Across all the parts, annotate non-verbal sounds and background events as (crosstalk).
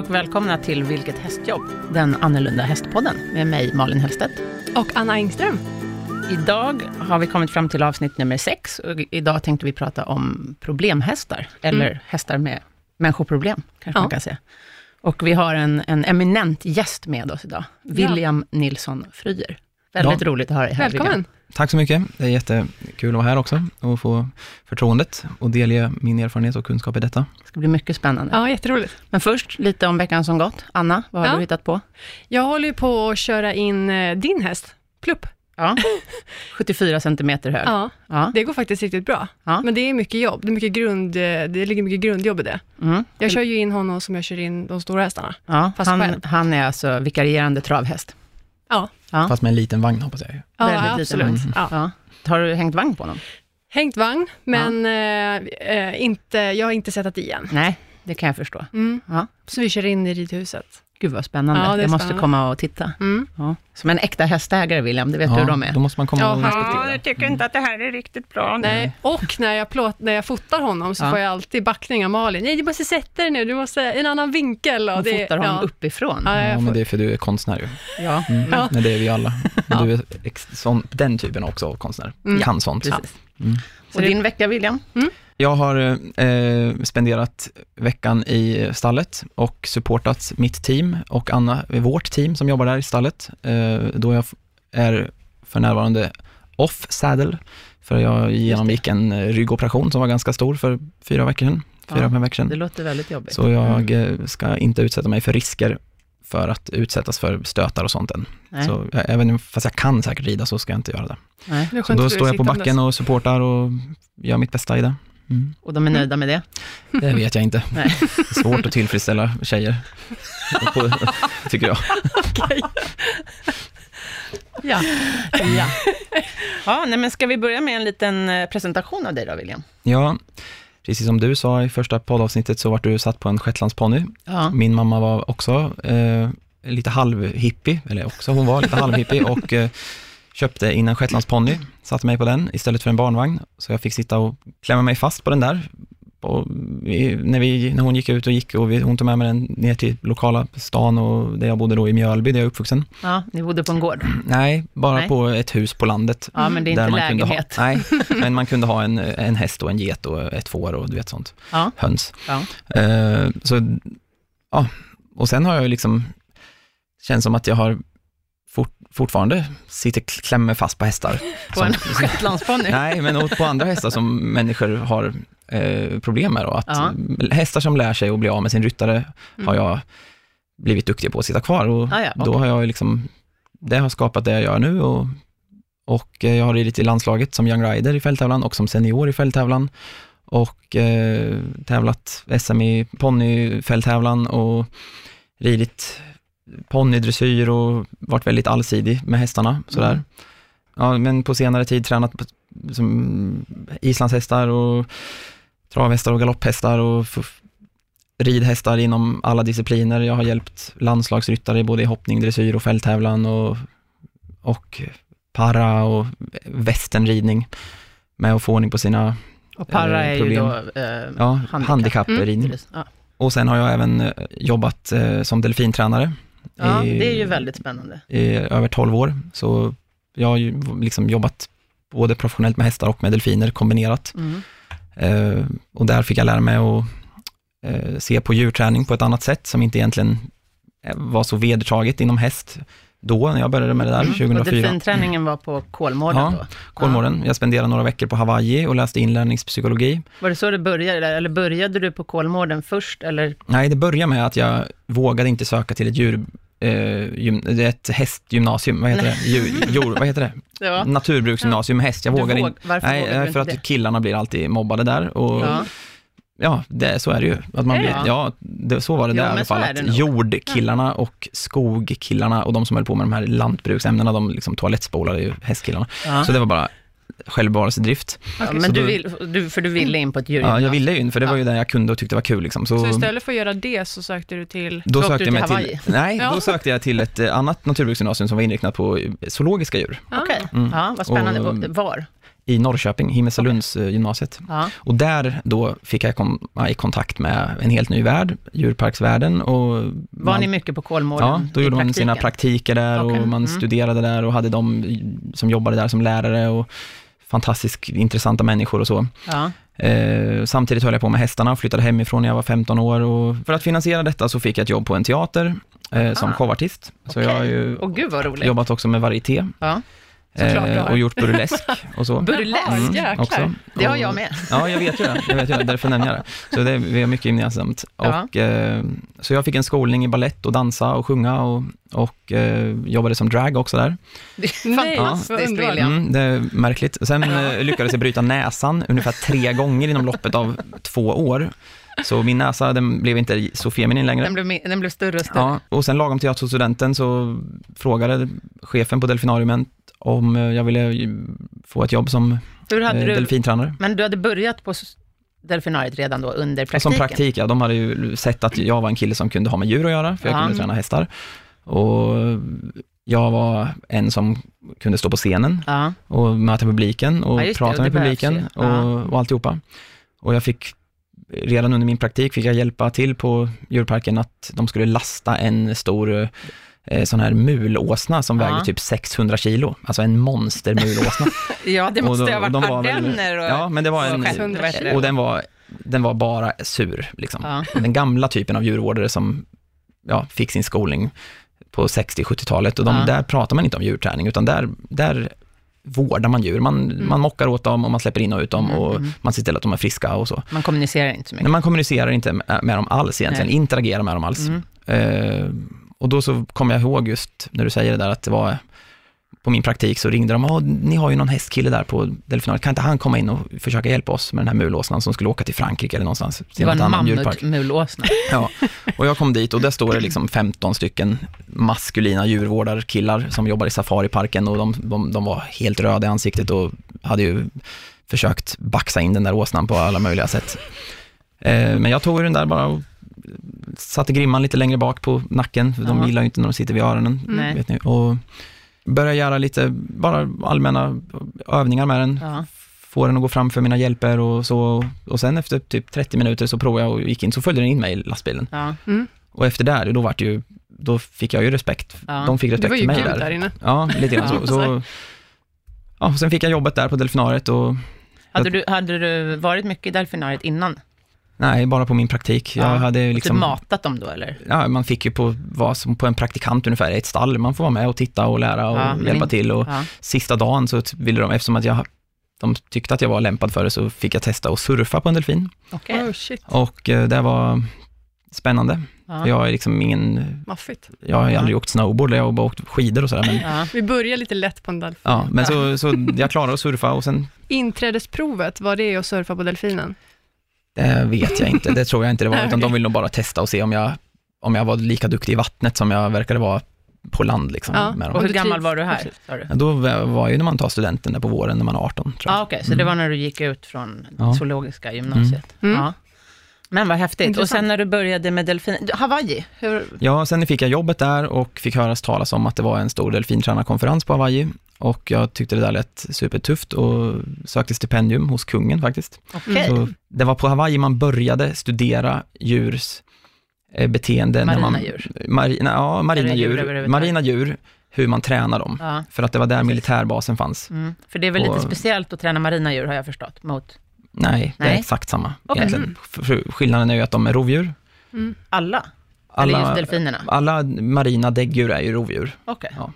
och välkomna till Vilket hästjobb? Den annorlunda hästpodden med mig Malin Hellstedt. Och Anna Engström. Idag har vi kommit fram till avsnitt nummer sex och idag tänkte vi prata om problemhästar, eller mm. hästar med människoproblem, kanske ja. man kan säga. Och vi har en, en eminent gäst med oss idag, William ja. Nilsson Fryer. Väldigt ja. roligt att ha dig här. Välkommen. William. Tack så mycket. Det är jättekul att vara här också och få förtroendet och delge min erfarenhet och kunskap i detta. Det ska bli mycket spännande. Ja, jätteroligt. Men först lite om veckan som gått. Anna, vad har ja. du hittat på? Jag håller ju på att köra in eh, din häst, Plupp. Ja, (laughs) 74 centimeter hög. Ja, ja, det går faktiskt riktigt bra. Ja. Men det är mycket jobb. Det, är mycket grund, eh, det ligger mycket grundjobb i det. Mm. Jag kör ju in honom som jag kör in de stora hästarna. Ja, han, han är alltså vikarierande travhäst. Ja. ja. Fast med en liten vagn hoppas jag. Ja, Väldigt absolut. Liten vagn. Ja. Har du hängt vagn på honom? Hängt vagn, men eh, eh, inte, jag har inte sett i än. Nej, det kan jag förstå. Mm. Ja. Så vi kör in i ridhuset. Gud vad spännande. Ja, jag måste komma och titta. Mm. Ja. Som en äkta hästägare William, det vet ja, du hur de är. Då måste man komma och. Ja, jag tycker inte att det här är riktigt bra. Nej. Och när jag, plåt, när jag fotar honom så får jag alltid backning av Malin. Nej, du måste sätta dig nu, du måste en annan vinkel. Och det, fotar honom uppifrån. Ja, ja men det är för du är konstnär ju. Ja. Mm. ja. Men det är vi alla. Men du är sån, den typen också av konstnär. Mm. Kan sånt. Precis. Mm. Och din vecka William? Jag har eh, spenderat veckan i stallet och supportat mitt team och Anna, vårt team som jobbar där i stallet, eh, då jag är för närvarande off saddle, för jag genomgick en ryggoperation som var ganska stor för fyra veckor sedan. Fyra, ja, veckor sedan. Det låter väldigt jobbigt. Så jag mm. ska inte utsätta mig för risker för att utsättas för stötar och sånt än. Nej. Så även fast jag kan säkert rida så ska jag inte göra det. Nej. Så då står jag på backen och supportar och gör mitt bästa i det. Mm. Och de är nöjda med det? Det vet jag inte. (laughs) Nej. Det är svårt att tillfredsställa tjejer, tycker jag. Okay. Ja. ja. ja nej, men ska vi börja med en liten eh, presentation av dig då, William? Ja, precis som du sa i första poddavsnittet så var du satt på en shetlandsponny. Ja. Min mamma var också eh, lite halvhippie, eller också, hon var lite halvhippie och eh, köpte in en shetlandsponny, satte mig på den istället för en barnvagn, så jag fick sitta och klämma mig fast på den där. Och vi, när, vi, när hon gick ut och gick och vi, hon tog med mig den ner till lokala stan och där jag bodde då i Mjölby, där jag är uppvuxen. Ja, ni bodde på en gård? Nej, bara nej. på ett hus på landet. Ja, men det är inte lägenhet. Ha, nej, (laughs) men man kunde ha en, en häst och en get och ett får och du vet sånt. Ja. Höns. Ja. Uh, så, ja, och sen har jag liksom, känns som att jag har fort, fortfarande sitter klämmer fast på hästar. (laughs) På en shetlandsponny? (laughs) Nej, men på andra hästar som (laughs) människor har eh, problem med. Då. Att ja. Hästar som lär sig att bli av med sin ryttare mm. har jag blivit duktig på att sitta kvar och ah, ja, okay. då har jag liksom, det har skapat det jag gör nu och, och jag har ridit i landslaget som young rider i fälttävlan och som senior i fälttävlan och eh, tävlat SM i ponnyfälttävlan och ridit ponnydressyr och varit väldigt allsidig med hästarna. Sådär. Mm. Ja, men på senare tid tränat på, som islandshästar och travhästar och galopphästar och ridhästar inom alla discipliner. Jag har hjälpt landslagsryttare både i hoppning, dressyr och fälttävlan och, och para och västernridning med att få ordning på sina och para eh, är ju då eh, ja, handikappridning. Mm. Ja. Och sen har jag även eh, jobbat eh, som delfintränare Ja, i, det är ju väldigt spännande. I över 12 år, så jag har ju liksom jobbat både professionellt med hästar och med delfiner kombinerat. Mm. Eh, och där fick jag lära mig att eh, se på djurträning på ett annat sätt, som inte egentligen var så vedertaget inom häst då, när jag började med det där, mm. 2004. Och delfinträningen var på Kolmården ja, då? Kolmården. Jag spenderade några veckor på Hawaii och läste inlärningspsykologi. Var det så det började, eller började du på Kolmården först, eller? Nej, det började med att jag vågade inte söka till ett djur eh, ett hästgymnasium, vad heter det? (laughs) Djur, djur, vad heter det? Ja. Naturbruksgymnasium med häst. Jag vågar inte. Varför nej, för att det? killarna blir alltid mobbade där. Och, ja. Ja, det, så är det ju. Att man blir, ja, det, så var det jo, där i alla fall. Att jordkillarna och skogkillarna och de som höll på med de här lantbruksämnena, de liksom toalettspolade ju hästkillarna. Ja. Så det var bara självbevarelsedrift. Okay. men du, vill, du, för du ville in på ett djur? Ja, jag ville in, för det var ju det jag kunde och tyckte var kul. Liksom. Så, så istället för att göra det så sökte du till, då sökte jag mig till, Nej, ja. då sökte jag till ett annat naturbruksgymnasium som var inriktat på zoologiska djur. Okej, okay. mm. ja, vad spännande. Och, var? I Norrköping, Himmelsalunds okay. gymnasiet. Ja. Och där då fick jag komma i kontakt med en helt ny värld, djurparksvärlden. Och Var man, ni mycket på Kolmården? Ja, då gjorde man sina praktiker där okay. och man mm. studerade där och hade de som jobbade där som lärare och fantastiskt intressanta människor och så. Ja. Eh, samtidigt höll jag på med hästarna, flyttade hemifrån när jag var 15 år och för att finansiera detta så fick jag ett jobb på en teater eh, som ah. showartist. Så okay. jag har ju oh, jobbat också med varieté. Ja. Eh, och gjort burlesk och så. (laughs) burlesk, mm, också. Det har jag med. Ja, jag vet ju det. Jag vet ju det, därför nämner jag det. Så det, vi har mycket gemensamt. Ja. Och, eh, så jag fick en skolning i ballett och dansa och sjunga och, och eh, jobbade som drag också där. Det är fantastiskt, ja. Mm, det är märkligt. Sen eh, lyckades jag bryta näsan ungefär tre gånger inom loppet av två år. Så min näsa, den blev inte så feminin längre. Den blev, den blev större och större. Ja, och sen lagom till jag tog studenten så frågade chefen på delfinariumet om eh, jag ville få ett jobb som eh, du, delfintränare. Men du hade börjat på delfinariet redan då under praktiken? Som praktik, ja. De hade ju sett att jag var en kille som kunde ha med djur att göra, för jag ja. kunde träna hästar. Och jag var en som kunde stå på scenen ja. och möta publiken och ja, prata med publiken och, och alltihopa. Och jag fick, redan under min praktik fick jag hjälpa till på djurparken att de skulle lasta en stor eh, sån här mulåsna som ja. väger typ 600 kilo, alltså en monstermulåsna. (laughs) ja, det måste då, ha varit ardenner och, Ja, men det var en, och den var, den var bara sur, liksom. Ja. Den gamla typen av djurvårdare som ja, fick sin skolning på 60-70-talet och de, ja. där pratar man inte om djurträning, utan där, där vårdar man djur. Man, mm. man mockar åt dem och man släpper in och ut dem mm. och mm. man ser till att de är friska och så. Man kommunicerar inte så mycket? Men man kommunicerar inte med, med dem alls egentligen, Nej. interagerar med dem alls. Mm. Uh, och då så kommer jag ihåg just när du säger det där att det var på min praktik så ringde de, ni har ju någon hästkille där på delfinariet, kan inte han komma in och försöka hjälpa oss med den här mulåsnan som skulle åka till Frankrike eller någonstans? Det var en mammutmulåsna. (laughs) ja, och jag kom dit och där står det liksom 15 stycken maskulina djurvårdarkillar som jobbar i safariparken och de, de, de var helt röda i ansiktet och hade ju försökt baxa in den där åsnan på alla möjliga sätt. Eh, men jag tog den där bara och satte grimman lite längre bak på nacken, för de gillar ju inte när de sitter vid öronen. Mm. Vet ni. Och började göra lite, bara allmänna övningar med den. Ja. Få den att gå fram för mina hjälper och så. Och sen efter typ 30 minuter så provade jag och gick in, så följde den in mig i lastbilen. Ja. Mm. Och efter där, då vart ju, då fick jag ju respekt. Ja. De fick respekt för mig där. Det var ju kul där inne. Ja, lite grann så. så ja, sen fick jag jobbet där på delfinariet och hade du, hade du varit mycket i delfinariet innan? Nej, bara på min praktik. Jag ja. hade typ liksom, och matat dem då eller? Ja, man fick ju på, vad som på en praktikant ungefär, ett stall. Man får vara med och titta och lära och ja, hjälpa till. Och ja. Sista dagen så ville de, eftersom att jag, de tyckte att jag var lämpad för det, så fick jag testa att surfa på en delfin. Okay. Oh, och eh, det var spännande. Ja. Jag är liksom ingen... Maffigt. Jag har aldrig åkt snowboard, jag har bara åkt skidor och sådär. Men... Ja. Vi börjar lite lätt på en delfin. Ja, men så, så jag klarade att surfa och sen... Inträdesprovet, var det att surfa på delfinen? Det vet jag inte, det tror jag inte det var, (laughs) utan de vill nog bara testa och se om jag, om jag var lika duktig i vattnet som jag verkade vara på land. Liksom, ja. med dem. Och hur gammal var du här? Ja, då var ju när man tar studenten där på våren, när man är 18. Tror jag. Ah, Okej, okay. så mm. det var när du gick ut från ja. zoologiska gymnasiet? Mm. Mm. Ja. Men vad häftigt. Intressant. Och sen när du började med delfin... Hawaii? Hur... Ja, sen fick jag jobbet där och fick höras talas om att det var en stor delfintränarkonferens på Hawaii. Och jag tyckte det där lät supertufft och sökte stipendium hos kungen faktiskt. Okay. Så det var på Hawaii man började studera djurs eh, beteende. Marina man, djur? Marina, ja, marina djur, djur marina djur, hur man tränar dem. Ja. För att det var där militärbasen fanns. Mm. För det är väl och, lite speciellt att träna marina djur har jag förstått, mot Nej, det är exakt samma okay. egentligen. Mm. Skillnaden är ju att de är rovdjur. Mm. Alla? Alla, Eller just delfinerna? Alla marina däggdjur är ju rovdjur. Okay. Ja.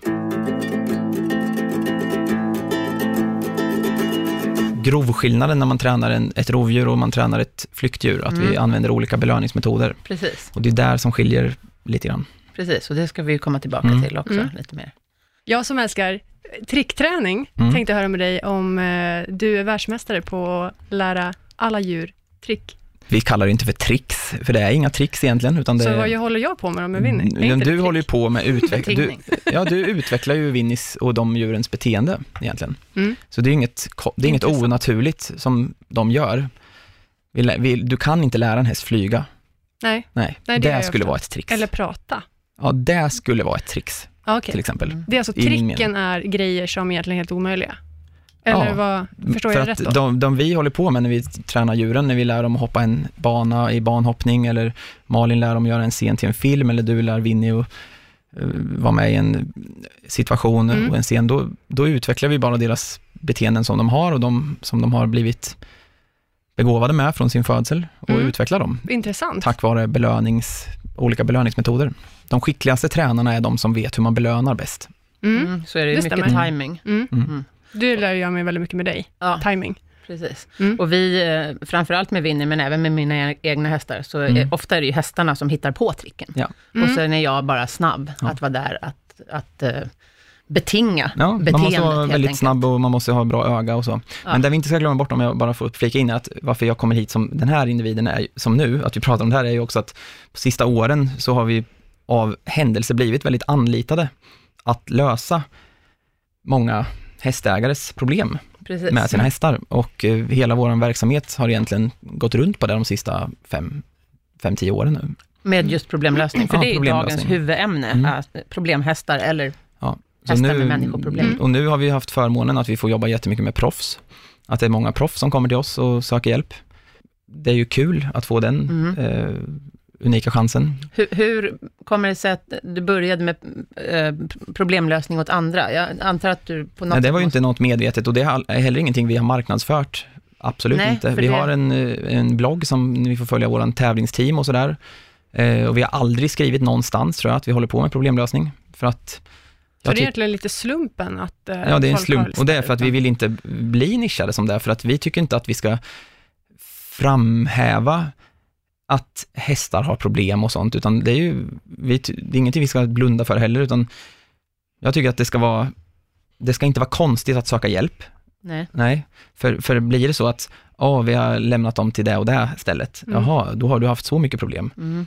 Grovskillnaden när man tränar en, ett rovdjur och man tränar ett flyktdjur, att mm. vi använder olika belöningsmetoder. Precis. Och det är där som skiljer lite grann. Precis, och det ska vi komma tillbaka mm. till också, mm. lite mer. Jag som älskar trickträning, mm. tänkte höra med dig om eh, du är världsmästare på att lära alla djur trick. Vi kallar det inte för tricks, för det är inga tricks egentligen. Utan det så vad håller jag på med om jag vinner? Mm, du håller ju på med utveckling. du, ja, du utvecklar ju Winnis och de djurens beteende egentligen. Mm. Så det är inget, det är inget onaturligt som de gör. Vi, vi, du kan inte lära en häst flyga. Nej, Nej, Nej det, det skulle vara ett trix. Eller prata. Ja, det skulle vara ett trix okay. till exempel. Det är alltså tricken är grejer som egentligen är helt omöjliga? Eller ja, vad, förstår för jag rätt då? De, de vi håller på med när vi tränar djuren, när vi lär dem att hoppa en bana i banhoppning, eller Malin lär dem att göra en scen till en film, eller du lär Winnie att uh, vara med i en situation mm. och en scen, då, då utvecklar vi bara deras beteenden som de har och de som de har blivit begåvade med från sin födsel och mm. utveckla dem. Intressant. Tack vare belönings, olika belöningsmetoder. De skickligaste tränarna är de som vet hur man belönar bäst. Mm. Mm. Så är det, det mycket stämmer. timing. Mm. Mm. mm. Du lär jag mig väldigt mycket med dig, ja. timing. Precis. Mm. Och vi, eh, framförallt med Winnie, men även med mina e-, egna hästar, så är, ofta är det ju hästarna som hittar på tricken. Ja. Och sen är jag bara snabb ja. att vara där, att, att uh, betinga ja, beteendet. Man måste vara väldigt enkelt. snabb och man måste ha bra öga och så. Ja. Men det vi inte ska glömma bort, om jag bara får flika in, att varför jag kommer hit som den här individen är, som nu, att vi pratar om det här, är ju också att på sista åren så har vi av händelse blivit väldigt anlitade att lösa många hästägares problem Precis. med sina hästar. Och eh, hela vår verksamhet har egentligen gått runt på det de sista fem, fem tio åren nu. Med just problemlösning, för ja, det är dagens huvudämne, mm. problemhästar eller ja. Hästar nu, med människoproblem. Mm. Och nu har vi haft förmånen att vi får jobba jättemycket med proffs. Att det är många proffs som kommer till oss och söker hjälp. Det är ju kul att få den mm. eh, unika chansen. Hur, hur, kommer det sig att du började med eh, problemlösning åt andra? Jag antar att du på något Nej, det var ju inte något medvetet och det är heller ingenting vi har marknadsfört. Absolut Nej, inte. Vi det... har en, eh, en blogg som ni får följa våran tävlingsteam och sådär. Eh, och vi har aldrig skrivit någonstans, tror jag, att vi håller på med problemlösning. För att så det är egentligen lite slumpen att eh, Ja, det är en slump och det är för att vi vill inte bli nischade som det, för att vi tycker inte att vi ska framhäva att hästar har problem och sånt, utan det är ju, vi, det är ingenting vi ska blunda för heller, utan jag tycker att det ska vara, det ska inte vara konstigt att söka hjälp. Nej. Nej, för, för blir det så att, ja, vi har lämnat dem till det och det stället, mm. jaha, då har du haft så mycket problem. Mm.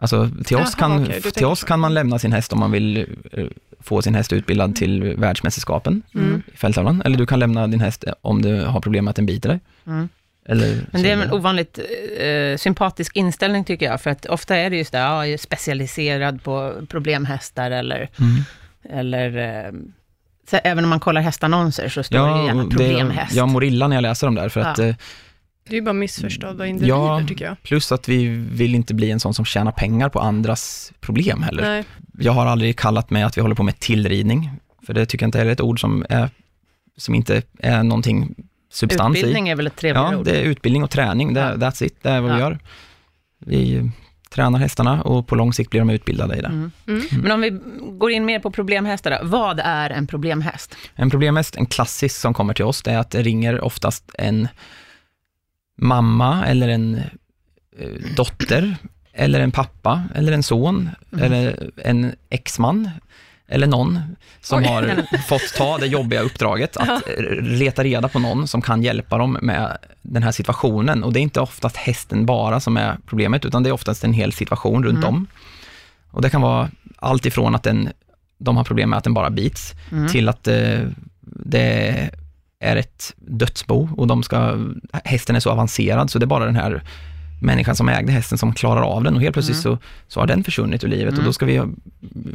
Alltså till oss, Jaha, kan, okay, till oss kan man lämna sin häst om man vill eh, få sin häst utbildad till världsmästerskapen mm. i fälttävlan, eller du kan lämna din häst om du har problem med att den biter dig. Mm. Eller, Men det är en ovanligt eh, sympatisk inställning tycker jag, för att ofta är det just det, ja, jag är specialiserad på problemhästar eller, mm. eller eh, så även om man kollar hästannonser så står ja, det gärna problemhäst. Det, jag mår illa när jag läser dem där, för ja. att eh, det är bara missförstådda individer ja, tycker jag. plus att vi vill inte bli en sån som tjänar pengar på andras problem heller. Nej. Jag har aldrig kallat mig att vi håller på med tillridning, för det tycker jag inte heller är ett ord som, är, som inte är någonting substans Utbildning i. är väl ett trevligare ja, ord? Ja, det är utbildning och träning. Det, that's it, det är vad ja. vi gör. Vi tränar hästarna och på lång sikt blir de utbildade i det. Mm. Mm. Mm. Men om vi går in mer på problemhästar, då. vad är en problemhäst? En problemhäst, en klassisk som kommer till oss, det är att det ringer oftast en mamma eller en eh, dotter, eller en pappa, eller en son, mm. eller en exman, eller någon som Oj. har fått ta det jobbiga uppdraget att leta reda på någon som kan hjälpa dem med den här situationen. Och det är inte oftast hästen bara som är problemet, utan det är oftast en hel situation runt mm. om. Och det kan vara allt ifrån att den, de har problem med att den bara bits, mm. till att eh, det är ett dödsbo och de ska, hästen är så avancerad så det är bara den här människan som ägde hästen som klarar av den och helt plötsligt mm. så, så har den försvunnit ur livet mm. och då ska vi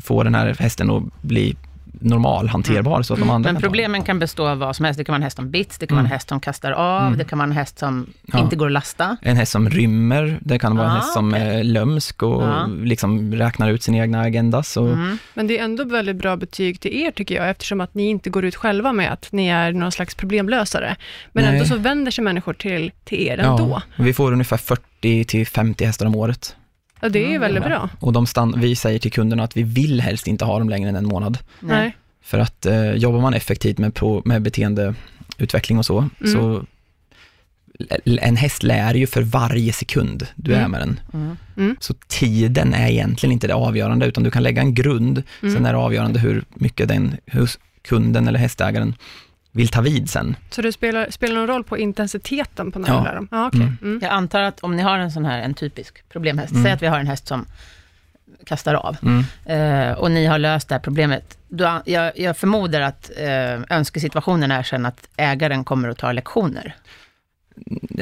få den här hästen att bli normal, hanterbar, mm. så att de andra Men problemen kan bestå av vad som helst. Det kan vara en häst som bits, det kan mm. vara en häst som kastar av, mm. det kan vara en häst som ja. inte går att lasta. En häst som rymmer, det kan vara ah, en häst som okay. är lömsk och ah. liksom räknar ut sin egna agenda. Så. Mm. Men det är ändå väldigt bra betyg till er, tycker jag, eftersom att ni inte går ut själva med att ni är någon slags problemlösare. Men Nej. ändå så vänder sig människor till, till er ändå. Ja, vi får ungefär 40 till 50 hästar om året. Ja, det är mm, väldigt bra. Och de stann, vi säger till kunderna att vi vill helst inte ha dem längre än en månad. Nej. För att eh, jobbar man effektivt med, på, med beteendeutveckling och så, mm. så en häst lär ju för varje sekund du mm. är med den. Mm. mm. Så tiden är egentligen inte det avgörande, utan du kan lägga en grund, mm. sen är det avgörande hur mycket den, hur kunden eller hästägaren vill ta vid sen. Så det spelar, spelar någon roll på intensiteten på när ja. du lär dem? Ah, okay. Mm. mm. Jag antar att om ni har en sån här, en typisk problemhäst, mm. säg att vi har en häst som kastar av, mm. eh, och ni har löst det här problemet. Då, jag, jag förmodar att eh, önskesituationen är sen att ägaren kommer att ta lektioner.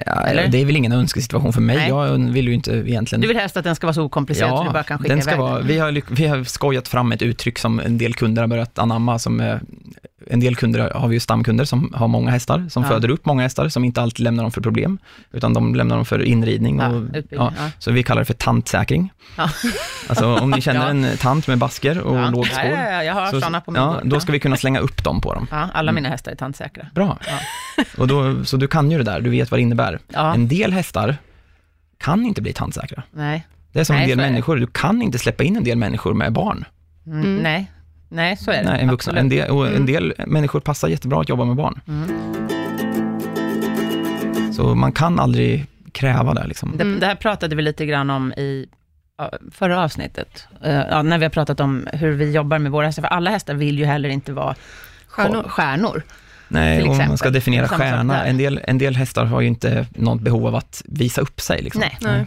Ja, det är väl ingen önskesituation för mig. Nej. Jag vill ju inte egentligen... Du vill helst att den ska vara så okomplicerad ja, så du bara kan skicka den ska iväg vara, den. Vi har, vi har skojat fram ett uttryck som en del kunder har börjat anamma, som är en del kunder har vi ju stamkunder som har många hästar, som ja. föder upp många hästar, som inte alltid lämnar dem för problem, utan de lämnar dem för inridning. Och, ja, Så vi kallar det för tantsäkring. Ja. (laughs) Alltså om ni känner en tant med basker och ja. låg skål, ja, jag har så, sådana på min ja, Då ska vi kunna slänga upp dem på dem. Ja, alla mina hästar är tantsäkra. Bra. (laughs) Och då, så du kan ju det där, du vet vad det innebär. En del hästar kan inte bli tantsäkra. Nej. Det är som Nej, en del människor, du kan inte släppa in en del människor med barn. Mm. mm. Nej. Nej, så är det. Nej, en, vuxen, en, del, och en mm. del människor passar jättebra att jobba med barn. Mm. Så man kan aldrig kräva det. Liksom. Det, det, här pratade vi lite grann om i förra avsnittet, uh, ja, när vi har pratat om hur vi jobbar med våra hästar, för alla hästar vill ju heller inte vara stjärnor. stjärnor. Nej, om man ska definiera stjärna, en del, en del hästar har ju inte något behov av att visa upp sig. Liksom. Nej. Nej.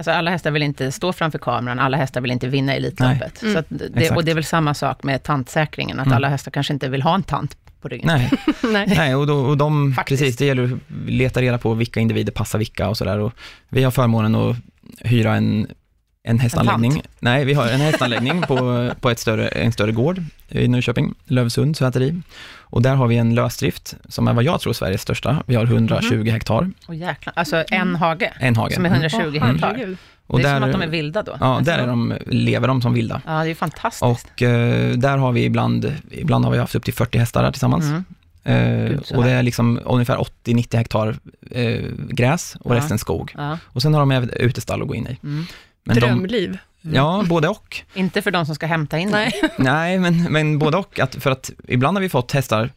Alltså alla hästar vill inte stå framför kameran, alla hästar vill inte vinna Elitloppet. Mm. det, och det är väl samma sak med tantsäkringen, att mm. alla hästar kanske inte vill ha en tant på ryggen. Nej, (laughs) Nej. Nej och, då, och de, precis, det gäller att leta reda på vilka individer passar vilka och sådär. Vi har förmånen att hyra en, en hästanläggning. En Nej, vi har en hästanläggning på, på ett större, en större gård i Nyköping, Lövsund säteri. Och där har vi en lösdrift som är vad jag tror Sveriges största. Vi har 120 mm. hektar. Oh, jäklar. Alltså en hage? En hage. Som är 120 mm. hektar. Och det är där, som att de är vilda då? Ja, där är de, lever de som vilda. Ja, det är fantastiskt. Och eh, där har vi ibland, ibland har vi haft upp till 40 hästar där tillsammans. Mm. Eh, och det är liksom ungefär 80-90 hektar eh, gräs och ja. resten skog. Ja. Och sen har de även utestall att gå in i. Mm. Men Drömliv. De, ja, både och. Inte för de som ska hämta in Nej, (laughs) Nej men, men både och. Att, för att ibland har vi fått hästar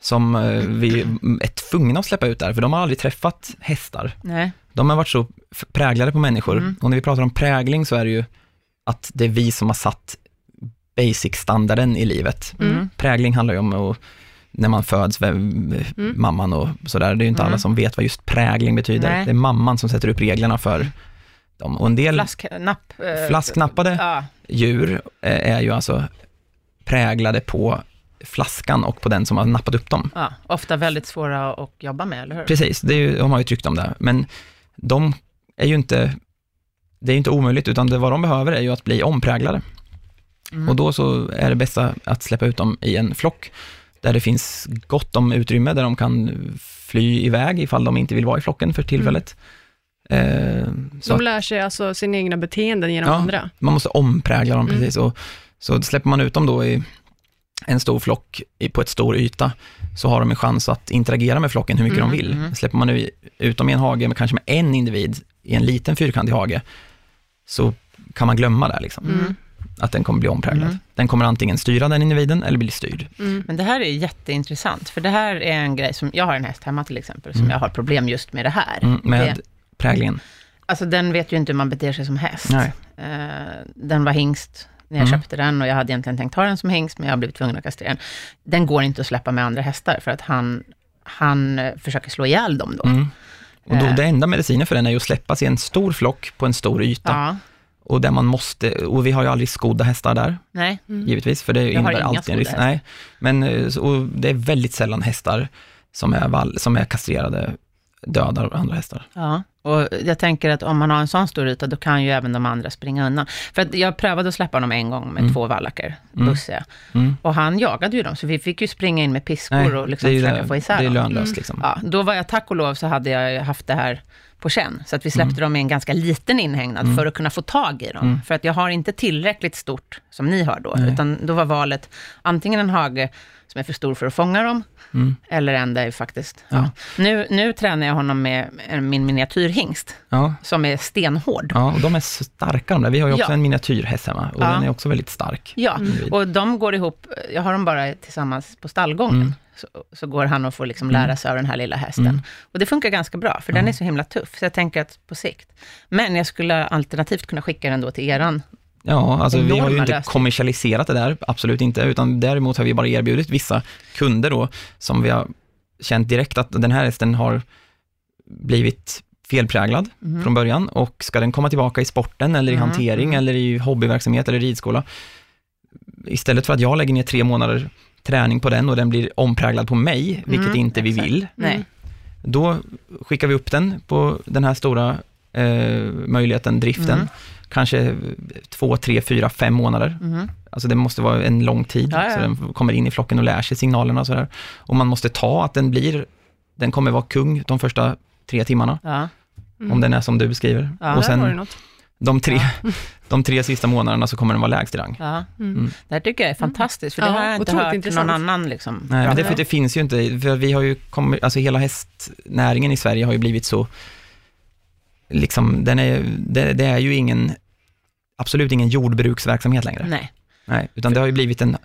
som eh, vi är tvungna att släppa ut där, för de har aldrig träffat hästar. Nej. De har varit så präglade på människor. Mm. Och när vi pratar om prägling så är det ju att det är vi som har satt basic-standarden i livet. Mm. Prägling handlar ju om att när man föds, mm. mamman och sådär. Det är ju inte mm. alla som vet vad just prägling betyder. Nej. Det är mamman som sätter upp reglerna för dem. Och en del Flasknapp, äh, flaskknappade ja. djur eh, är ju alltså präglade på flaskan och på den som har nappat upp dem. Ja, ofta väldigt svåra att jobba med, eller hur? Precis, det är ju, de har ju tryckt om det. Men de är ju inte, det är inte omöjligt, utan det, vad de behöver är ju att bli ompräglade. Mm. Och då så är det bästa att släppa ut dem i en flock, där det finns gott om utrymme, där de kan fly iväg ifall de inte vill vara i flocken för tillfället. Mm. Eh, så de lär sig alltså sina egna beteenden genom ja, andra? man måste omprägla dem, mm. precis. Och, så släpper man ut dem då i en stor flock på ett stor yta, så har de en chans att interagera med flocken hur mycket mm, de vill. Mm. Släpper man ut dem i en hage, med kanske med en individ i en liten fyrkantig hage, så kan man glömma det. Liksom. Mm. Att den kommer bli ompräglad. Mm. Den kommer antingen styra den individen eller bli styrd. Mm. Men det här är jätteintressant, för det här är en grej som, jag har en häst hemma till exempel, som mm. jag har problem just med det här. med det, präglingen? Alltså den vet ju inte hur man beter sig som häst. Nej. Uh, den var hingst, när jag mm. köpte den och jag hade egentligen tänkt ha den som hingst, men jag har blivit tvungen att kastrera den. Den går inte att släppa med andra hästar, för att han, han eh, försöker slå ihjäl dem då. Mm. Och då, det enda medicinen för den är ju att släppas i en stor flock på en stor yta. Ja. Och där man måste, och vi har ju aldrig skodda hästar där, Nej. Mm. givetvis, för det jag innebär alltid en risk. Nej, men eh, och det är väldigt sällan hästar som är, vall, som är kastrerade dödar andra hästar. Ja, och jag tänker att om man har en sån stor yta, då kan ju även de andra springa undan. För att jag prövade att släppa honom en gång med mm. två vallacker, bussiga. Mm. mm. Och han jagade ju dem, så vi fick ju springa in med piskor Nej, och liksom försöka det, få isär dem. Det är lönlöst liksom. Ja, då var jag, tack och lov, så hade jag haft det här på känn. Så att vi släppte mm. dem i en ganska liten inhägnad mm. för att kunna få tag i dem. Mm. För att jag har inte tillräckligt stort som ni har då, Nej. utan då var valet antingen en hage som är för stor för att fånga dem, mm. eller en där faktiskt. Ja. Nu, nu tränar jag honom med min miniatyrhingst, ja. som är stenhård. Ja, och de är starka de där. Vi har ju också en miniatyrhäst hemma, och den är också väldigt stark. Ja, mm. och de går ihop, jag har dem bara tillsammans på stallgången. Mm. Så, så, går han och får liksom lära mm. sig av den här lilla hästen. Mm. Och det funkar ganska bra, för den är så himla tuff, så jag tänker att på sikt. Men jag skulle alternativt kunna skicka den då till eran Ja, alltså vi har ju inte kommersialiserat det där, absolut inte, utan däremot har vi bara erbjudit vissa kunder då, som vi har känt direkt att den här hästen har blivit felpräglad mm. från början och ska den komma tillbaka i sporten eller i mm. hantering eller i hobbyverksamhet eller ridskola, istället för att jag lägger ner tre månader träning på den och den blir ompräglad på mig, vilket mm, inte vi vill, Nej. då skickar vi upp den på den här stora eh, möjligheten, driften. Mm. Kanske två, tre, fyra, fem månader. Mm. Alltså det måste vara en lång tid, ja, ja. så den kommer in i flocken och lär sig signalerna och sådär. Och man måste ta att den blir, den kommer vara kung de första tre timmarna. Ja. Mm. Om den är som du beskriver. och sen, de tre, ja. (laughs) de tre sista månaderna så kommer den vara lägst i rang. Ja. Mm. Mm. Det här tycker jag är fantastiskt, för det har jag inte hört intressant. någon annan liksom. Nej, men det, för det finns ju inte, för vi har ju kommit, alltså hela hästnäringen i Sverige har ju blivit så, liksom, den är, det, det är ju ingen, absolut ingen jordbruksverksamhet längre. Nej. Nej, utan det har ju blivit en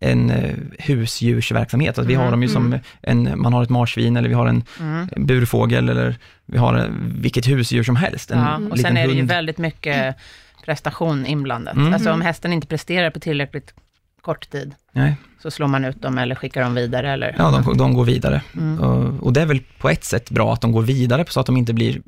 en uh, husdjursverksamhet. Alltså, vi har dem ju som mm. en, man har ett marsvin eller vi har en mm. burfågel eller vi har en, vilket husdjur som helst. En ja, och sen är det hund. ju väldigt mycket prestation inblandat. Mm. Alltså om hästen inte presterar på tillräckligt kort tid, Nej. så slår man ut dem eller skickar dem vidare. Eller? Ja, de, de går vidare. Mm. Och, och, det är väl på ett sätt bra att de går vidare, så att de inte blir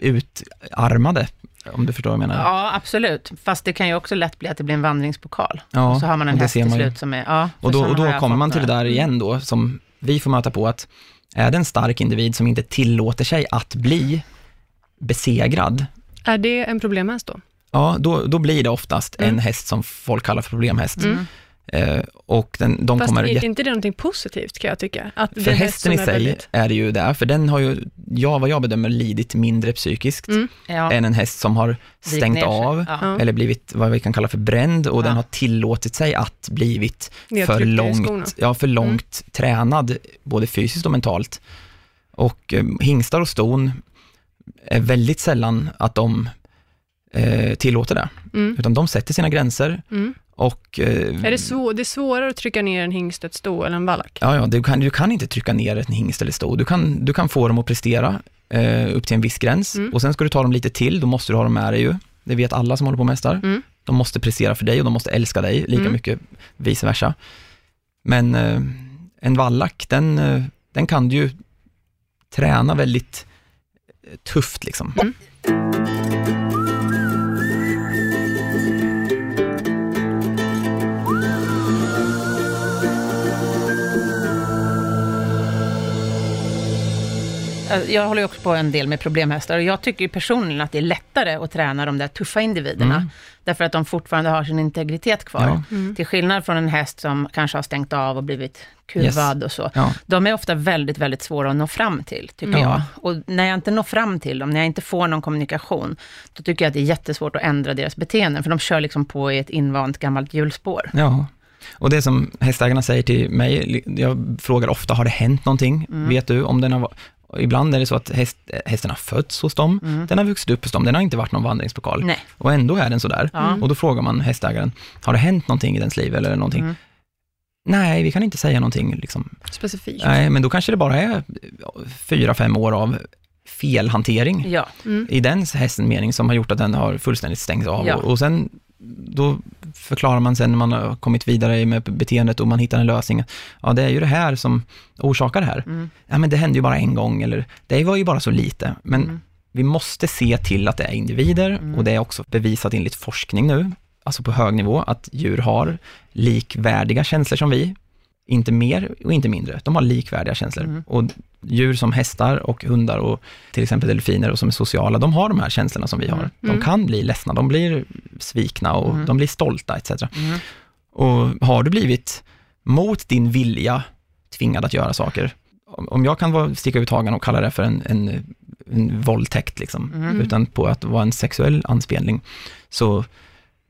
utarmade om du förstår vad jag menar? Ja, absolut. Fast det kan ju också lätt bli att det blir en vandringspokal. Ja, och så har man en häst till slut som är... Ja, och då, och då kommer man till det där igen då, som vi får möta på, att är det en stark individ som inte tillåter sig att bli besegrad. Är det en problemhäst då? Ja, då, då blir det oftast mm. en häst som folk kallar för problemhäst. Mm. Eh, och den, de Fast kommer är inte det någonting positivt kan jag tycka? Att för hästen i sig väldigt... är det ju det, för den har ju, ja, vad jag bedömer, lidit mindre psykiskt mm. ja. än en häst som har stängt av ja. eller blivit vad vi kan kalla för bränd och ja. den har tillåtit sig att blivit för långt, ja, för långt mm. tränad, både fysiskt och mentalt. Och eh, hingstar och ston är väldigt sällan att de eh, tillåter det, mm. utan de sätter sina gränser mm. Och, eh, är det, svår, det är svårare att trycka ner en hingst, ett sto eller en vallack? Ja, ja du, kan, du kan inte trycka ner en hingst eller sto. Du kan, du kan få dem att prestera eh, upp till en viss gräns mm. och sen ska du ta dem lite till, då måste du ha dem med dig ju. Det vet alla som håller på med hästar. Mm. De måste prestera för dig och de måste älska dig lika mm. mycket, vice versa. Men eh, en vallack, den, eh, den kan du ju träna väldigt eh, tufft liksom. Jag håller också på en del med problemhästar och jag tycker personligen att det är lättare att träna de där tuffa individerna. Mm. Därför att de fortfarande har sin integritet kvar. Ja. Mm. Till skillnad från en häst som kanske har stängt av och blivit kuvad yes. och så. Ja. De är ofta väldigt, väldigt svåra att nå fram till, tycker ja. jag. Och när jag inte når fram till dem, när jag inte får någon kommunikation, då tycker jag att det är jättesvårt att ändra deras beteenden, för de kör liksom på i ett invant gammalt hjulspår. Ja. Och det som hästägarna säger till mig, jag frågar ofta, har det hänt någonting? Mm. Vet du om den har, och ibland är det så att häst, hästen har fötts hos dem, mm. den har vuxit upp hos dem, den har inte varit någon vandringspokal. Nej. Och ändå är den sådär. Mm. Och då frågar man hästägaren, har det hänt någonting i dens liv eller någonting? Mm. Nej, vi kan inte säga någonting liksom. specifikt. Nej, men då kanske det bara är fyra, fem år av felhantering ja. mm. i den hästens mening som har gjort att den har fullständigt stängts av. Ja. Och, och sen då förklarar man sen när man har kommit vidare med beteendet och man hittar en lösning. Ja, det är ju det här som orsakar det här. Mm. Ja, men det hände ju bara en gång eller det var ju bara så lite. Men mm. vi måste se till att det är individer mm. och det är också bevisat enligt forskning nu, alltså på hög nivå, att djur har likvärdiga känslor som vi. Inte mer och inte mindre. De har likvärdiga känslor. Mm. Och djur som hästar och hundar och till exempel delfiner och som är sociala, de har de här känslorna som vi har. Mm. De kan bli ledsna, de blir svikna och mm. de blir stolta etc. Mm. Och har du blivit mot din vilja tvingad att göra saker, om jag kan sticka ut hagen och kalla det för en, en, en våldtäkt, liksom, mm. utan på att vara en sexuell anspelning, så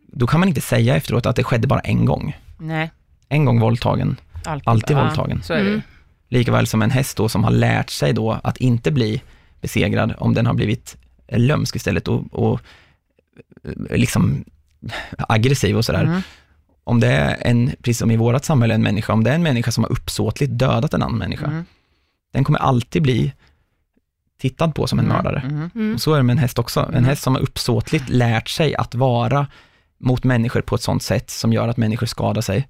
då kan man inte säga efteråt att det skedde bara en gång. Nej. En gång våldtagen, alltid, alltid ja, våldtagen. Så. Mm. Likaväl som en häst då som har lärt sig då att inte bli besegrad om den har blivit lömsk istället och, och liksom aggressiv och sådär. Mm. Om det är en, precis som i vårt samhälle, en människa, om det är en människa som har uppsåtligt dödat en annan människa, mm. den kommer alltid bli tittad på som en mm. mördare. Mm. Mm. Och så är det med en häst också. En häst som har uppsåtligt lärt sig att vara mot människor på ett sånt sätt som gör att människor skadar sig.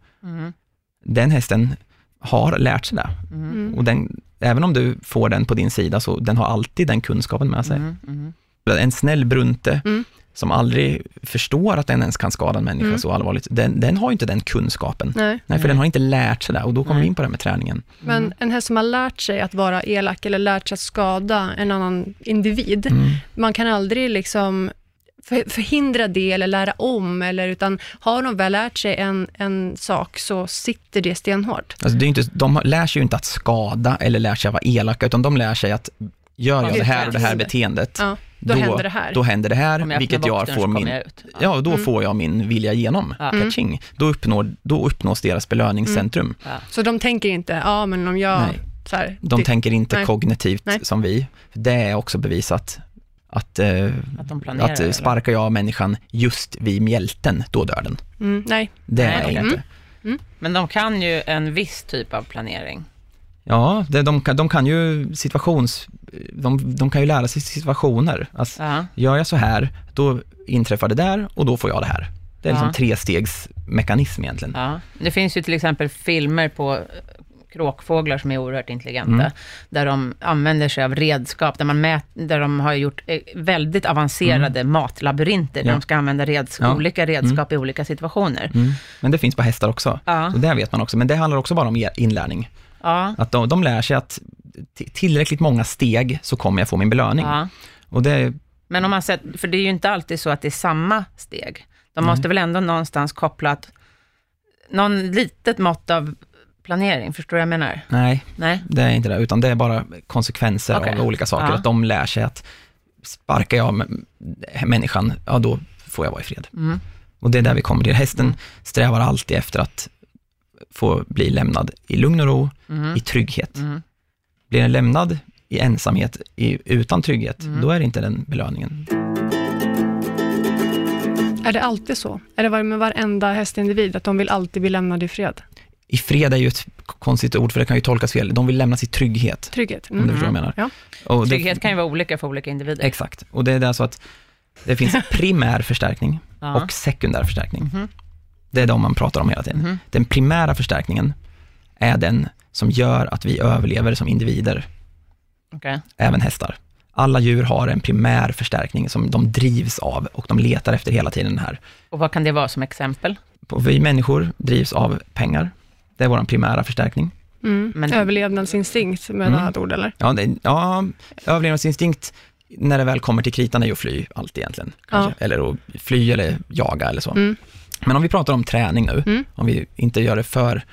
Den hästen har lärt sig det. Mm. Och den, även om du får den på din sida, så den har alltid den kunskapen med sig. Mm. Mm. En snäll brunte, mm. Som aldrig förstår att den ens kan skada en människa mm. så allvarligt, den, den, har ju inte den kunskapen. Nej. Nej för Nej. den har inte lärt sig det och då kommer Nej. vi in på det med träningen. Men mm. en häst som har lärt sig att vara elak eller lärt sig att skada en annan individ, mm. man kan aldrig liksom förhindra det eller lära om, eller, utan har de väl lärt sig en, en sak så sitter det stenhårt. Alltså det är inte, de lär sig ju inte att skada eller lär sig att vara elaka, utan de lär sig att gör jag det här och det här beteendet, ja, då, då, händer det här. Då händer det här, vilket jag får min... Jag ja. då mm. får jag min vilja igenom. Ja. Catching. Då, uppnår, då uppnås deras belöningscentrum. Mm. Ja. Så de tänker inte, ja men om jag... Nej. Här, de det, tänker inte nej. kognitivt nej. som vi. Det är också bevisat att, eh, att, att sparkar jag människan just vid mjälten, då dör den. Mm, nej. Det nej, är okay. inte. Mm. Mm. Men de kan ju en viss typ av planering. Ja, det, de, de kan ju situations... De, de kan ju lära sig situationer. Alltså, ja. Gör jag så här, då inträffar det där och då får jag det här. Det är ja. liksom trestegsmekanism egentligen. Ja. Det finns ju till exempel filmer på kråkfåglar som är oerhört intelligenta, mm. där de använder sig av redskap, där, man mät, där de har gjort eh, väldigt avancerade mm. matlabyrinter, där ja. de ska använda redsk ja. olika redskap mm. i olika situationer. Mm. Men det finns på hästar också, ja. så det vet man också, men det handlar också bara om inlärning. Ja. Att de, de lär sig att tillräckligt många steg så kommer jag få min belöning. Ja. Och det, Men om man sett, för det är ju inte alltid så att det är samma steg. De måste väl ändå någonstans koppla att någon litet mått av planering, förstår du vad jag menar? Nej, Nej, det är inte det, utan det är bara konsekvenser okay. av olika saker. Ja. Att de lär sig att sparkar jag människan, ja då får jag vara i fred. Mm. Och det är där vi kommer till. Hästen mm. strävar alltid efter att få bli lämnad i lugn och ro, mm. i trygghet. Mm. Blir den lämnad i ensamhet, i, utan trygghet, mm. då är det inte den belöningen. Är det alltid så? Är det med varenda hästindivid, att de vill alltid bli lämnade i fred? I fred är ju ett konstigt ord, för det kan ju tolkas fel. De vill lämnas i trygghet. Trygghet. Mm. Om du förstår vad jag menar. Ja. Och trygghet det, kan ju vara olika för olika individer. Exakt. Och det är där så att det finns (laughs) primär förstärkning och sekundär förstärkning. Mm. Det är de man pratar om hela tiden. Mm. Den primära förstärkningen är den som gör att vi överlever som individer. Okay. Även hästar. Alla djur har en primär förstärkning som de drivs av och de letar efter hela tiden här. Och vad kan det vara som exempel? Vi människor drivs av pengar. Det är vår primära förstärkning. Mm. Men... Överlevnadsinstinkt med mm. annat ord, eller? Ja, det, ja, överlevnadsinstinkt när det väl kommer till kritan är ju att fly, allt egentligen. Ja. Eller att fly eller jaga eller så. Mm. Men om vi pratar om träning nu, mm. om vi inte gör det för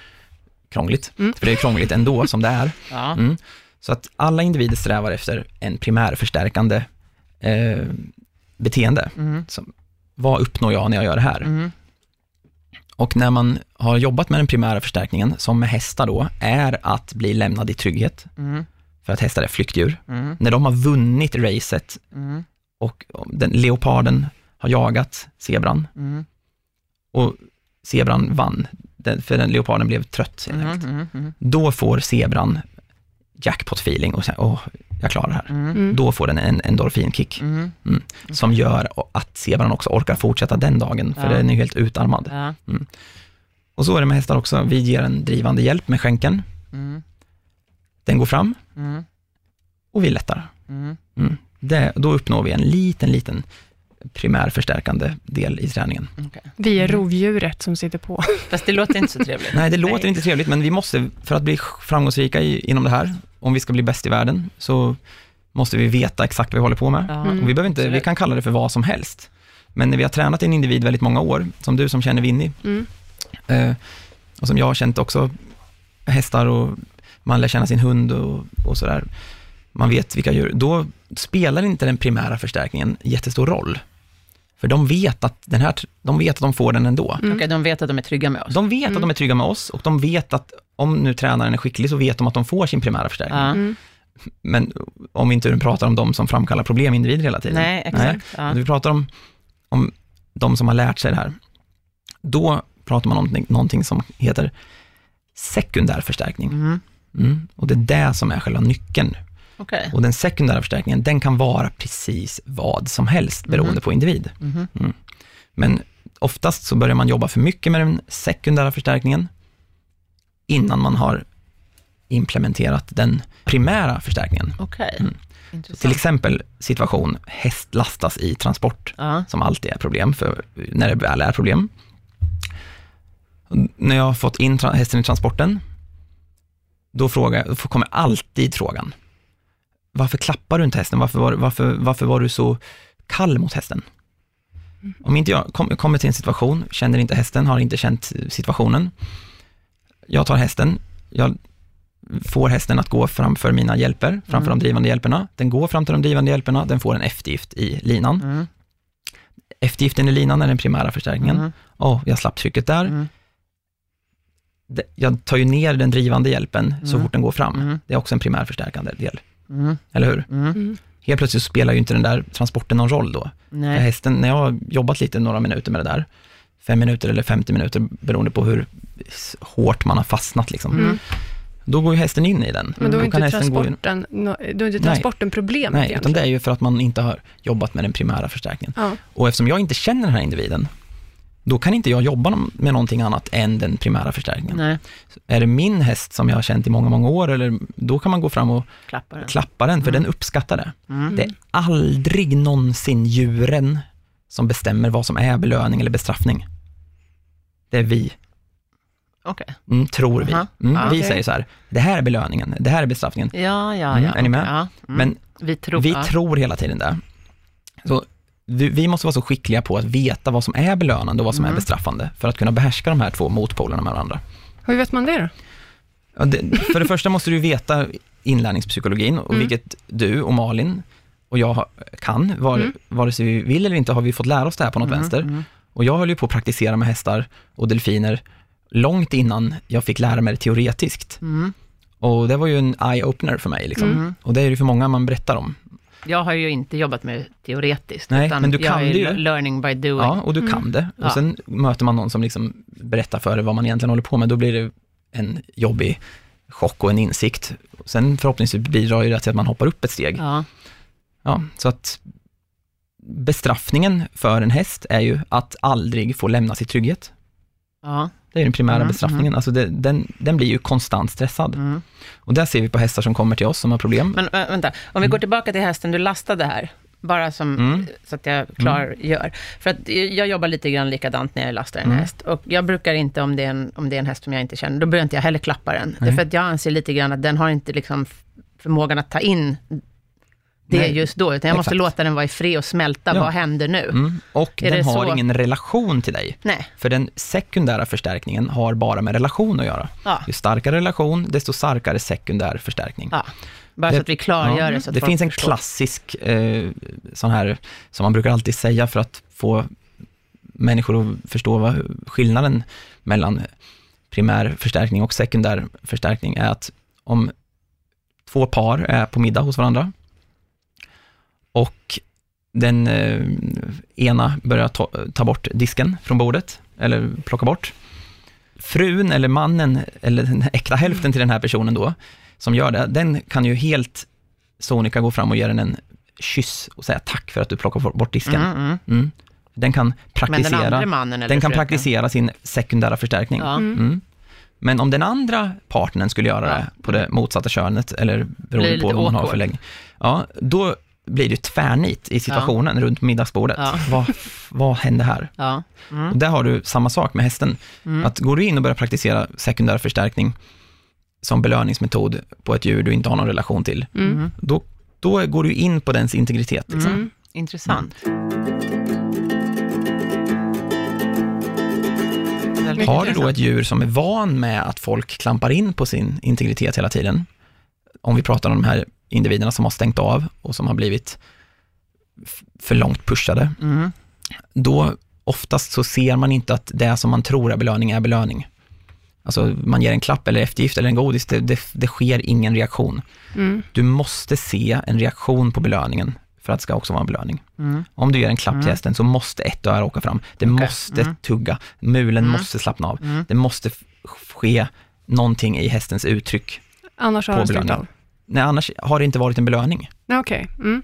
krångligt, mm. för det är krångligt ändå (laughs) som det är. Ja. Mm. Så att alla individer strävar efter en primärförstärkande eh, beteende. Mm. Så, vad uppnår jag när jag gör det här? Mm. Och när man har jobbat med den primära förstärkningen, som med hästar då, är att bli lämnad i trygghet. Mm. För att hästar är flyktdjur. Mm. När de har vunnit racet mm. och den, leoparden har jagat zebran mm. Och zebran vann, den, för den leoparden blev trött helt mm, mm, mm, Då får zebran jackpot-feeling och säger, åh, jag klarar det här. Mm. Då får den en endorfinkick, mm. mm. som gör att zebran också orkar fortsätta den dagen, för ja. den är helt utarmad. Ja. Mm. Och så är det med hästar också, vi ger en drivande hjälp med skänken. Mm. Den går fram mm. och vi lättar. Det, då uppnår vi en liten, liten primärförstärkande del i träningen. Okay. Vi är rovdjuret som sitter på. (laughs) Fast det låter inte så trevligt. Nej, det låter Nej. inte trevligt, men vi måste, för att bli framgångsrika i, inom det här, om vi ska bli bäst i världen, så måste vi veta exakt vad vi håller på med. Mm. Och vi, behöver inte, vi kan kalla det för vad som helst. Men när vi har tränat en individ väldigt många år, som du som känner Winnie, mm. eh, och som jag har känt också hästar och man lär känna sin hund och, och sådär, man vet vilka djur, då spelar inte den primära förstärkningen jättestor roll. För de vet att, den här, de, vet att de får den ändå. Mm. Okay, de vet att de är trygga med oss. De vet mm. att de är trygga med oss och de vet att om nu tränaren är skicklig så vet de att de får sin primära förstärkning. Mm. Men om vi inte pratar om de som framkallar problemindivider hela tiden. Nej, exakt. Nej. Ja. Vi pratar om, om de som har lärt sig det här. Då pratar man om någonting, någonting som heter sekundär förstärkning. Mm. Mm. Och det är det som är själva nyckeln Okay. Och den sekundära förstärkningen, den kan vara precis vad som helst beroende mm. på individ. Mm. Mm. Men oftast så börjar man jobba för mycket med den sekundära förstärkningen innan man har implementerat den primära förstärkningen. Okay. Mm. Till exempel situation, häst lastas i transport, uh. som alltid är problem, för när det väl är problem. När jag har fått in hästen i transporten, då, frågar, då kommer alltid frågan, varför klappar du inte hästen? Varför var, varför, varför var du så kall mot hästen? Om inte jag kom, kommer till en situation, känner inte hästen, har inte känt situationen. Jag tar hästen, jag får hästen att gå framför mina hjälper, framför mm. de drivande hjälperna. Den går fram till de drivande hjälperna, den får en eftergift i linan. Mm. Eftergiften i linan är den primära förstärkningen. Mm. Oh, jag slapp trycket där. Mm. Jag tar ju ner den drivande hjälpen så mm. fort den går fram. Mm. Det är också en primärförstärkande del. Mm. Eller hur? Helt plötsligt spelar ju inte den där transporten någon roll då. Nej. För hästen, när jag har jobbat lite, några minuter med det där, fem minuter eller 50 minuter, beroende på hur hårt man har fastnat liksom då går ju hästen in i den. Men då är, då inte, transporten, in... då är inte transporten problemet Nej, egentligen. utan det är ju för att man inte har jobbat med den primära förstärkningen. Ja. Och eftersom jag inte känner den här individen, då kan inte jag jobba med någonting annat än den primära förstärkningen. Nej. Är det min häst som jag har känt i många, många år, eller, då kan man gå fram och klappa den, klappa den för mm. den uppskattar det. Mm. Det är aldrig någonsin djuren som bestämmer vad som är belöning eller bestraffning. Det är vi. Okay. Mm, tror vi. Mm, ja, vi okay. säger så här, det här är belöningen, det här är bestraffningen. Ja, ja, mm, ja. är ni med? Ja, mm. Men vi, tror, vi tror hela tiden det. Så vi, måste vara så skickliga på att veta vad som är belönande och vad som är mm. bestraffande, för att kunna behärska de här två motpolerna med varandra. Hur vet man det då? Ja, det, för det första måste du veta inlärningspsykologin, och mm. vilket du och Malin och jag kan, var, mm. vare sig vi vill eller inte har vi fått lära oss det här på något vänster. Och jag höll ju på att praktisera med hästar och delfiner långt innan jag fick lära mig det teoretiskt. Mm. Och det var ju en eye-opener för mig. Liksom. Mm. Och det är det för många man berättar om. Jag har ju inte jobbat med teoretiskt, Nej, utan men du kan jag är det ju. learning by doing. Ja, och du mm. kan det. Och ja. sen möter man någon som liksom berättar för dig vad man egentligen håller på med, då blir det en jobbig chock och en insikt. Sen förhoppningsvis bidrar ju det till att man hoppar upp ett steg. Ja. ja, så att bestraffningen för en häst är ju att aldrig få lämna sin trygghet. Ja. Det är den primära mm, bestraffningen. Mm. Alltså det, den, den blir ju konstant stressad. Mm. Och där ser vi på hästar som kommer till oss som har problem. Men äh, vänta, om vi går tillbaka till hästen du lastade här, bara som, mm. så att jag klargör. Mm. För att jag jobbar lite grann likadant när jag lastar en mm. häst. Och jag brukar inte, om det, är en, om det är en häst som jag inte känner, då börjar inte jag heller klappa den. Nej. För att jag anser lite grann att den har inte liksom förmågan att ta in det Nej, just då, utan jag måste låta den vara i fred och smälta. Ja. Vad händer nu? Mm. Och är den har så? ingen relation till dig. Nej. För den sekundära förstärkningen har bara med relation att göra. Ja. Ju starkare relation, desto starkare sekundär förstärkning. Ja. Bara det, så att vi klargör det. Så det finns en förstår. klassisk eh, sån här, som man brukar alltid säga för att få människor att förstå vad skillnaden mellan primär förstärkning och sekundär förstärkning är att om två par är på middag hos varandra, och den eh, ena börjar ta, ta, bort disken från bordet, eller plocka bort. Frun eller mannen, eller den äkta hälften till den här personen då, som gör det, den kan ju helt sonika gå fram och ge den en kyss och säga tack för att du plockar bort disken. Mm, mm. Mm. Den kan praktisera, den, den kan praktisera sin sekundära förstärkning. Ja. Mm. mm. Men om den andra partnern skulle göra det på det motsatta könet, eller beroende på vad man har för längd, ja, då blir det tvärnit i situationen ja. runt middagsbordet. Ja. Vad, vad händer här? Ja. Mm. Och där har du samma sak med hästen. Mm. Att går du in och börjar praktisera sekundär förstärkning som belöningsmetod på ett djur du inte har någon relation till, mm. då, då går du in på dens integritet. Liksom. Mm. Intressant. Har du då ett djur som är van med att folk klampar in på sin integritet hela tiden, om vi pratar om de här individerna som har stängt av och som har blivit för långt pushade, mm. då oftast så ser man inte att det som man tror är belöning är belöning. Alltså man ger en klapp eller eftergift eller en godis, det, det, det sker ingen reaktion. Mm. Du måste se en reaktion på belöningen för att det ska också vara en belöning. Mm. Om du ger en klapp till mm. hästen så måste ett öra åka fram. Det okay. måste mm. tugga, mulen mm. måste slappna av. Det måste ske någonting i hästens uttryck. Annars har det av. Nej, annars har det inte varit en belöning. Okay. Mm.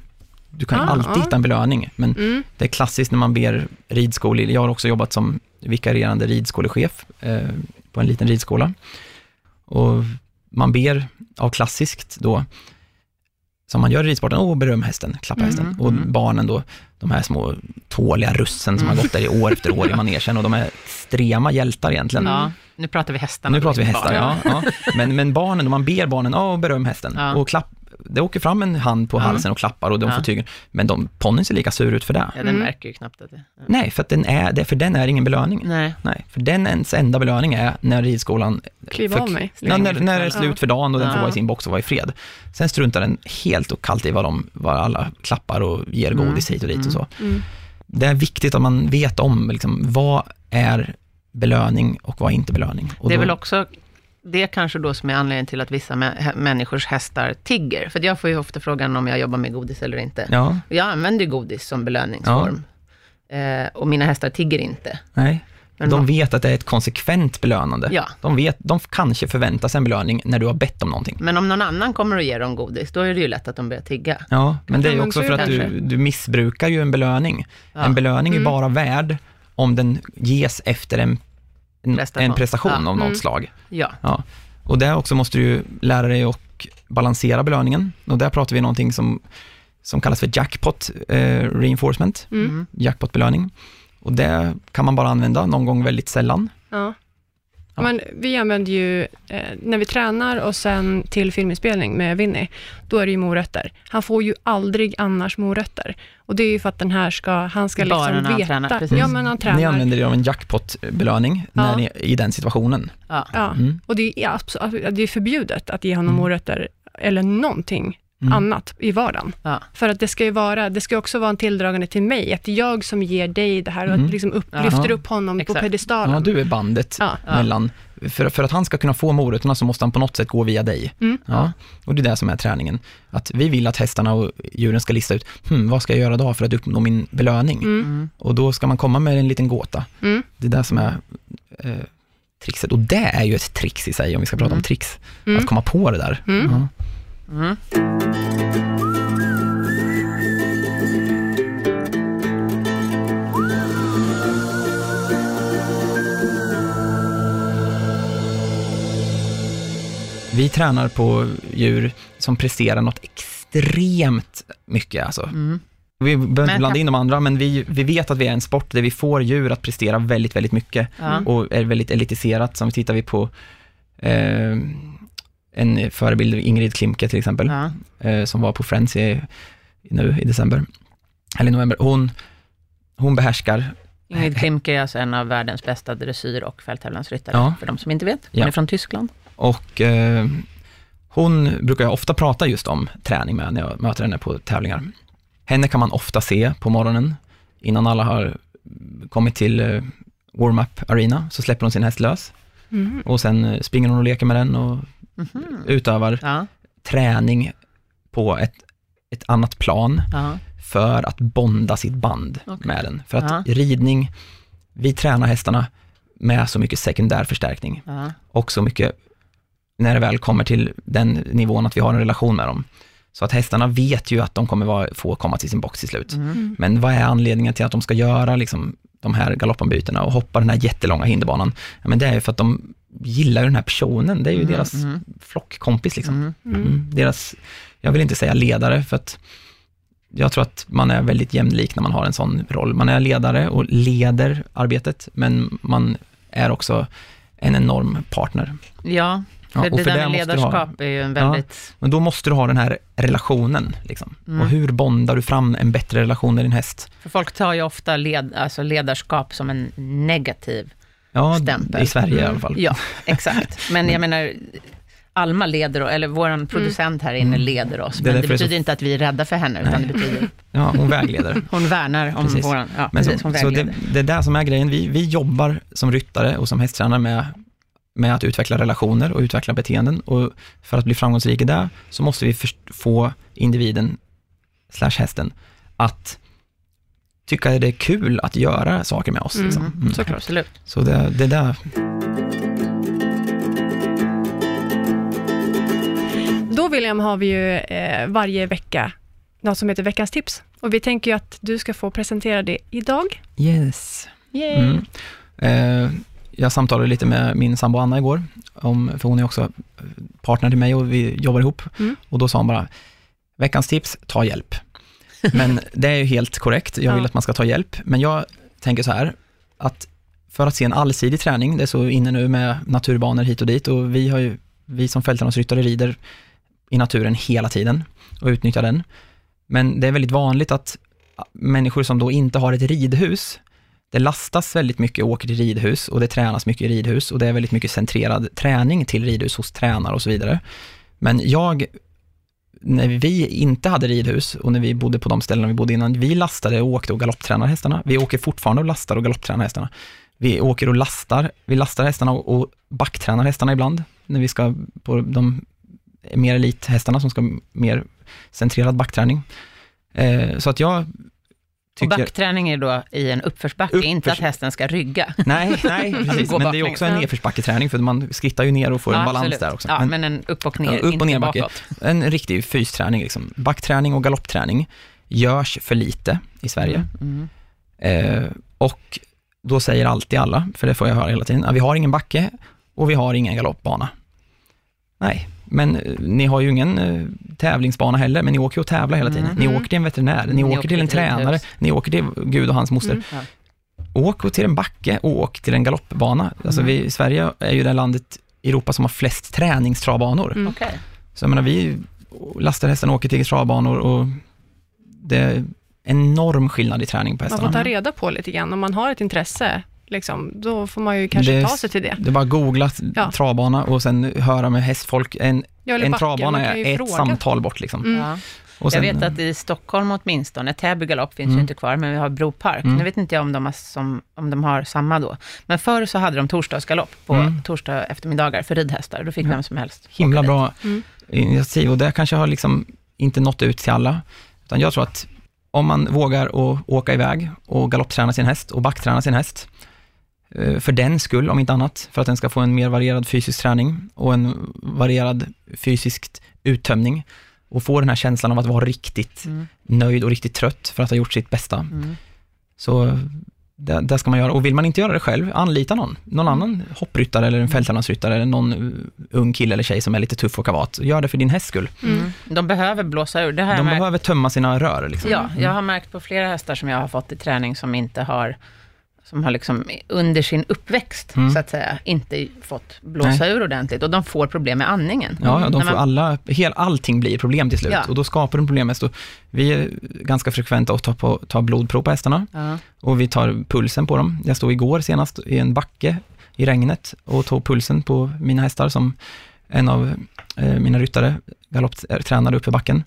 Du kan ah, alltid ah. hitta en belöning, men mm. det är klassiskt när man ber ridskole, jag har också jobbat som vikarierande ridskolechef eh, på en liten ridskola. Och man ber av klassiskt då, som man gör i ridsporten, åh beröm hästen, klappa mm, hästen. Och mm. barnen då, de här små tåliga russen som mm. har gått där i år efter år i manegen och de är extrema hjältar egentligen. Ja, nu pratar vi hästarna. Nu pratar vi hästar, ja, ja. Men, men barnen, man ber barnen, åh beröm hästen ja. och klapp, det åker fram en hand på halsen och klappar och de får tygen. Men de, ponnyn ser lika sur ut för det. Ja, den mm. märker ju knappt att det... Ja. Nej, för, att den är, för den är ingen belöning. Nej. Nej. För den ens enda belöning är när ridskolan... Kliva av mig. När, när, när det är slut för dagen och den får vara i sin box och vara i fred. Sen struntar den helt och kallt i vad, de, vad alla klappar och ger mm. godis hit och dit och så. Mm. Det är viktigt att man vet om liksom, vad är belöning och vad är inte belöning. Och det är då, väl också det kanske då som är anledningen till att vissa människors hästar tigger. För jag får ju ofta frågan om jag jobbar med godis eller inte. Ja. Jag använder godis som belöningsform. Ja. Eh, och mina hästar tigger inte. Nej. Men de vet att det är ett konsekvent belönande. Ja. De, vet, de kanske förväntar sig en belöning när du har bett om någonting. Men om någon annan kommer och ger dem godis, då är det ju lätt att de börjar tigga. Ja, men det är ju också för att du, du missbrukar ju en belöning. Ja. En belöning är mm. bara värd om den ges efter en prestation, en prestation ja. av något mm. slag. Ja. ja. Och där också måste du lära dig att balansera belöningen. Och där pratar vi om någonting som, som kallas för jackpot eh, reinforcement, mm. jackpot-belöning. Och det kan man bara använda någon gång väldigt sällan. Ja. Ja. Men vi använder ju, eh, när vi tränar och sen till filminspelning med Vinny, då är det ju morötter. Han får ju aldrig annars morötter. Och det är ju för att den här ska, han ska Bara liksom när veta. Tränar, precis. Ja, men han tränar. Ni använder det av en jackpot-belöning ja. i den situationen. Ja, ja. Mm. och det är, absolut, det är förbjudet att ge honom mm. morötter eller någonting mm. annat i vardagen. Ja. För att det ska ju vara, det ska också vara en tilldragande till mig, att jag som ger dig det här och mm. liksom upp, lyfter upp honom Exakt. på pedestalen. Ja, du är bandet ja. mellan, för, för att han ska kunna få morötterna så måste han på något sätt gå via dig. Mm. Ja. Och det är det som är träningen. Att vi vill att hästarna och djuren ska lista ut, hm, vad ska jag göra då för att uppnå min belöning? Mm. Mm. Och då ska man komma med en liten gåta. Mm. Det är det som är eh, trixet. Och det är ju ett trix i sig, om vi ska prata om trix. Att komma på det där. Ja. Mm. Vi tränar på djur som presterar något extremt mycket. Alltså. Mm. Vi behöver inte blanda in de andra, men vi, vi vet att vi är en sport där vi får djur att prestera väldigt, väldigt mycket mm. och är väldigt elitiserat. Som tittar vi på eh, en förebild, Ingrid Klimke till exempel, ja. eh, som var på Friends i, nu i december, eller november. Hon, hon behärskar Ingrid Klimke är alltså en av världens bästa dressyr och fälttävlansryttare, ja. för de som inte vet. Hon ja. är från Tyskland. Och eh, hon brukar jag ofta prata just om träning med när jag möter henne på tävlingar. Henne kan man ofta se på morgonen, innan alla har kommit till eh, warm-up arena, så släpper hon sin häst lös. Mm. Och sen eh, springer hon och leker med den och mm. utövar ja. träning på ett, ett annat plan ja. för att bonda sitt band okay. med den. För att ja. ridning, vi tränar hästarna med så mycket sekundär förstärkning och så mycket, när det väl kommer till den nivån att vi har en relation med dem. Så att hästarna vet ju att de kommer vara, få komma till sin box till slut. Mm. Men vad är anledningen till att de ska göra liksom, de här galoppombytena och hoppa den här jättelånga hinderbanan? Ja, men det är ju för att de gillar den här personen. Det är ju mm, deras mm. flockkompis. Liksom. Mm, mm. mm, deras, jag vill inte säga ledare, för att jag tror att man är väldigt jämlik när man har en sån roll. Man är ledare och leder arbetet, men man är också en enorm partner. Ja, för, ja, det där med ledarskap ha, är ju en väldigt... Ja, men då måste du ha den här relationen. Liksom. Mm. Och hur bondar du fram en bättre relation med din häst? För folk tar ju ofta led, alltså ledarskap som en negativ ja, stämpel. i Sverige mm. i alla fall. Ja, exakt. (laughs) Men jag menar, Alma leder, eller vår mm. producent här inne mm. leder oss, men det, betyder så... inte att vi är rädda för henne, utan det betyder... (laughs) Ja, hon vägleder. (laughs) hon värnar om precis. våran, ja, men precis, så, hon så det, det är det som är grejen, vi, vi jobbar som ryttare och som hästtränare med, med att utveckla relationer och utveckla beteenden, och för att bli framgångsrik i det, så måste vi få individen, slash hästen, att tycka det är kul att göra saker med oss. Mm. Liksom. Mm. Såklart, absolut. Så det, det där. Då William har vi ju eh, varje vecka något som heter veckans tips. Och vi tänker ju att du ska få presentera det idag. Yes. Mm. Eh, jag samtalade lite med min sambo Anna igår, om, för hon är också partner till mig och vi jobbar ihop. Mm. Och då sa hon bara, veckans tips, ta hjälp. (laughs) Men det är ju helt korrekt, jag vill ja. att man ska ta hjälp. Men jag tänker så här, att för att se en allsidig träning, det är så inne nu med naturbanor hit och dit och vi har ju, vi som fältlandslagsryttare rider i naturen hela tiden och utnyttjar den. Men det är väldigt vanligt att människor som då inte har ett ridhus, det lastas väldigt mycket och åker till ridhus och det tränas mycket i ridhus och det är väldigt mycket centrerad träning till ridhus hos tränare och så vidare. Men jag, när vi inte hade ridhus och när vi bodde på de ställena vi bodde innan, vi lastade och åkte och galopptränade hästarna. Vi åker fortfarande och lastar och galopptränar hästarna. Vi åker och lastar, vi lastar hästarna och backtränar hästarna ibland, när vi ska på de mer elithästarna som ska mer centrerad backträning. Eh, så att jag Tycker... Och backträning är då i en uppförsbacke, Uppförs... inte att hästen ska rygga. (laughs) Nej, nej (laughs) precis. men det är också en nedförsbacketräning, för man skrittar ju ner och får ja, en balans absolut. där också. Ja, men, men en upp och ner, upp och ner bakåt. En riktig fysträning. Liksom. Backträning och galoppträning görs för lite i Sverige. Mm, mm. Eh, och då säger alltid alla, för det får jag höra hela tiden, att vi har ingen backe och vi har ingen galoppbana. Nej, men eh, ni har ju ingen uh, tävlingsbana heller, men ni åker ju och tävlar hela tiden. Mm. Ni åker till en veterinär, ni, ni åker till en tränare, ni åker till Gud och hans moster. Mm. Ja. Åk till en backe och åk till en galoppbana. Alltså mm. vi, Sverige är ju det landet i Europa som har flest träningstravbanor. Mm. Okay. Så jag menar, vi lastar hästen och åker till travbanor och det är enorm skillnad i träning på hästarna. Man får ta reda på lite grann, om man har ett intresse Liksom, då får man ju kanske det, ta sig till det. Det är bara att googla ja. travbana och sen höra med hästfolk. En, en travbana är ett fråga. samtal bort. Liksom. Mm. Ja. Sen, jag vet att i Stockholm åtminstone, Täby galopp finns mm. ju inte kvar, men vi har Bro Park. Mm. Nu vet inte jag om de, har som, om de har samma då. Men förr så hade de torsdagsgalopp på mm. torsdag eftermiddagar för ridhästar. Då fick vem som helst Himla bra mm. initiativ och det kanske har liksom inte nått ut till alla. Utan jag tror att om man vågar att åka iväg och galoppträna sin häst och backträna sin häst, Eh, för den skull, om inte annat, för att den ska få en mer varierad fysisk träning och en varierad fysisk uttömning och få den här känslan av att vara riktigt mm. nöjd och riktigt trött för att ha gjort sitt bästa. Mm. Så det, det, ska man göra. Och vill man inte göra det själv, anlita någon. Någon mm. annan hoppryttare eller en fälttävlansryttare eller någon ung kille eller tjej som är lite tuff och kavat. Gör det för din hästs skull. Mm. De behöver blåsa ur. Det här De behöver tömma sina rör. Liksom. Ja, jag har märkt på flera hästar som jag har fått i träning som inte har som har liksom under sin uppväxt, mm. så att säga, inte fått blåsa Nej. ur ordentligt. Och de får problem med andningen. Ja, ja de får man... alla, hel, allting blir problem till slut. Ja. Och då skapar de problem mest. Vi är ganska frekventa att ta, på, ta blodprov på hästarna. Ja. Och vi tar pulsen på dem. Jag stod igår senast i en backe i regnet och tog pulsen på mina hästar som en av eh, mina ryttare galopptränade upp i backen.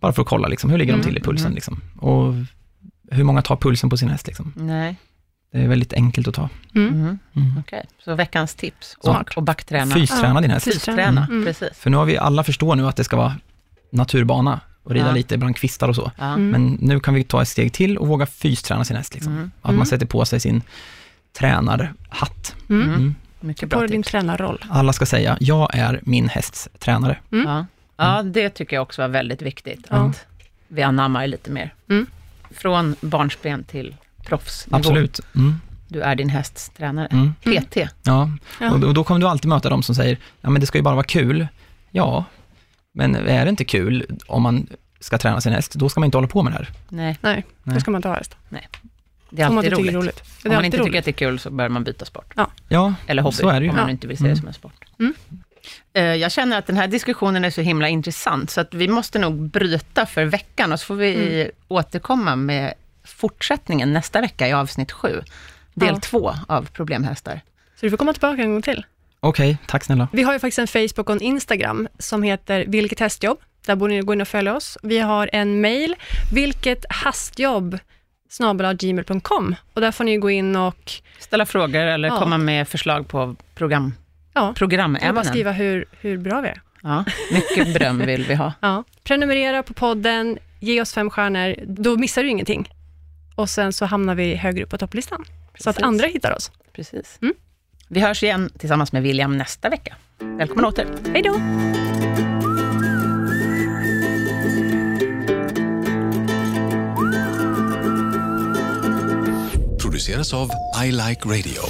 Bara för att kolla, liksom, hur ligger mm. de till i pulsen? Mm. Liksom. Och hur många tar pulsen på sin häst? Liksom. Nej. Det är väldigt enkelt att ta. Mm. Mm. mm. Okej, okay. så veckans tips, åk och backträna. Fysträna din häst. Fysträna, mm. precis. För nu har vi alla förstår nu att det ska vara naturbana och rida ja. lite bland kvistar och så. Ja. Mm. Men nu kan vi ta ett steg till och våga fysträna sin häst. Liksom. Mm. Att man sätter på sig sin tränarhatt. Mycket bra på din tränarroll. Alla ska säga, jag är min hästs tränare. Ja. ja, det tycker jag också var väldigt viktigt, att vi anammar lite mer. Från barnsben till proffsnivå. Absolut. Mm. Du är din hästs tränare, mm. PT. Ja, och då, då kommer du alltid möta de som säger, ja men det ska ju bara vara kul. Ja, men är det inte kul om man ska träna sin häst, då ska man inte hålla på med det här. Nej, Nej. då ska man inte ha häst. Nej. Det är alltid roligt. roligt. Om man inte roligt. tycker att det är kul så bör man byta sport. Ja, ja Eller hobby, så är det ju. om man inte vill se det mm. som en sport. Mm. Eh, jag känner att den här diskussionen är så himla intressant, så att vi måste nog bryta för veckan och så får vi mm. återkomma med fortsättningen nästa vecka i avsnitt sju. Del ja. två av Problemhästar. Så du får komma tillbaka en gång till. Okej, okay, tack snälla. Vi har ju faktiskt en Facebook och en Instagram som heter Vilket hästjobb. Där borde ni gå in och följa oss. Vi har en mail, vilket hastjobb gmail.com och där får ni gå in och ställa frågor eller ja. komma med förslag på program, ja. programämnen. Bara skriva hur, hur bra vi är. Ja, mycket beröm vill vi ha. (laughs) Ja. Prenumerera på podden, ge oss fem stjärnor, då missar du ingenting och sen så hamnar vi högre upp på topplistan, Precis. så att andra hittar oss. Precis. Mm. Vi hörs igen tillsammans med William nästa vecka. Välkommen åter. Hej då! Produceras av I Like Radio.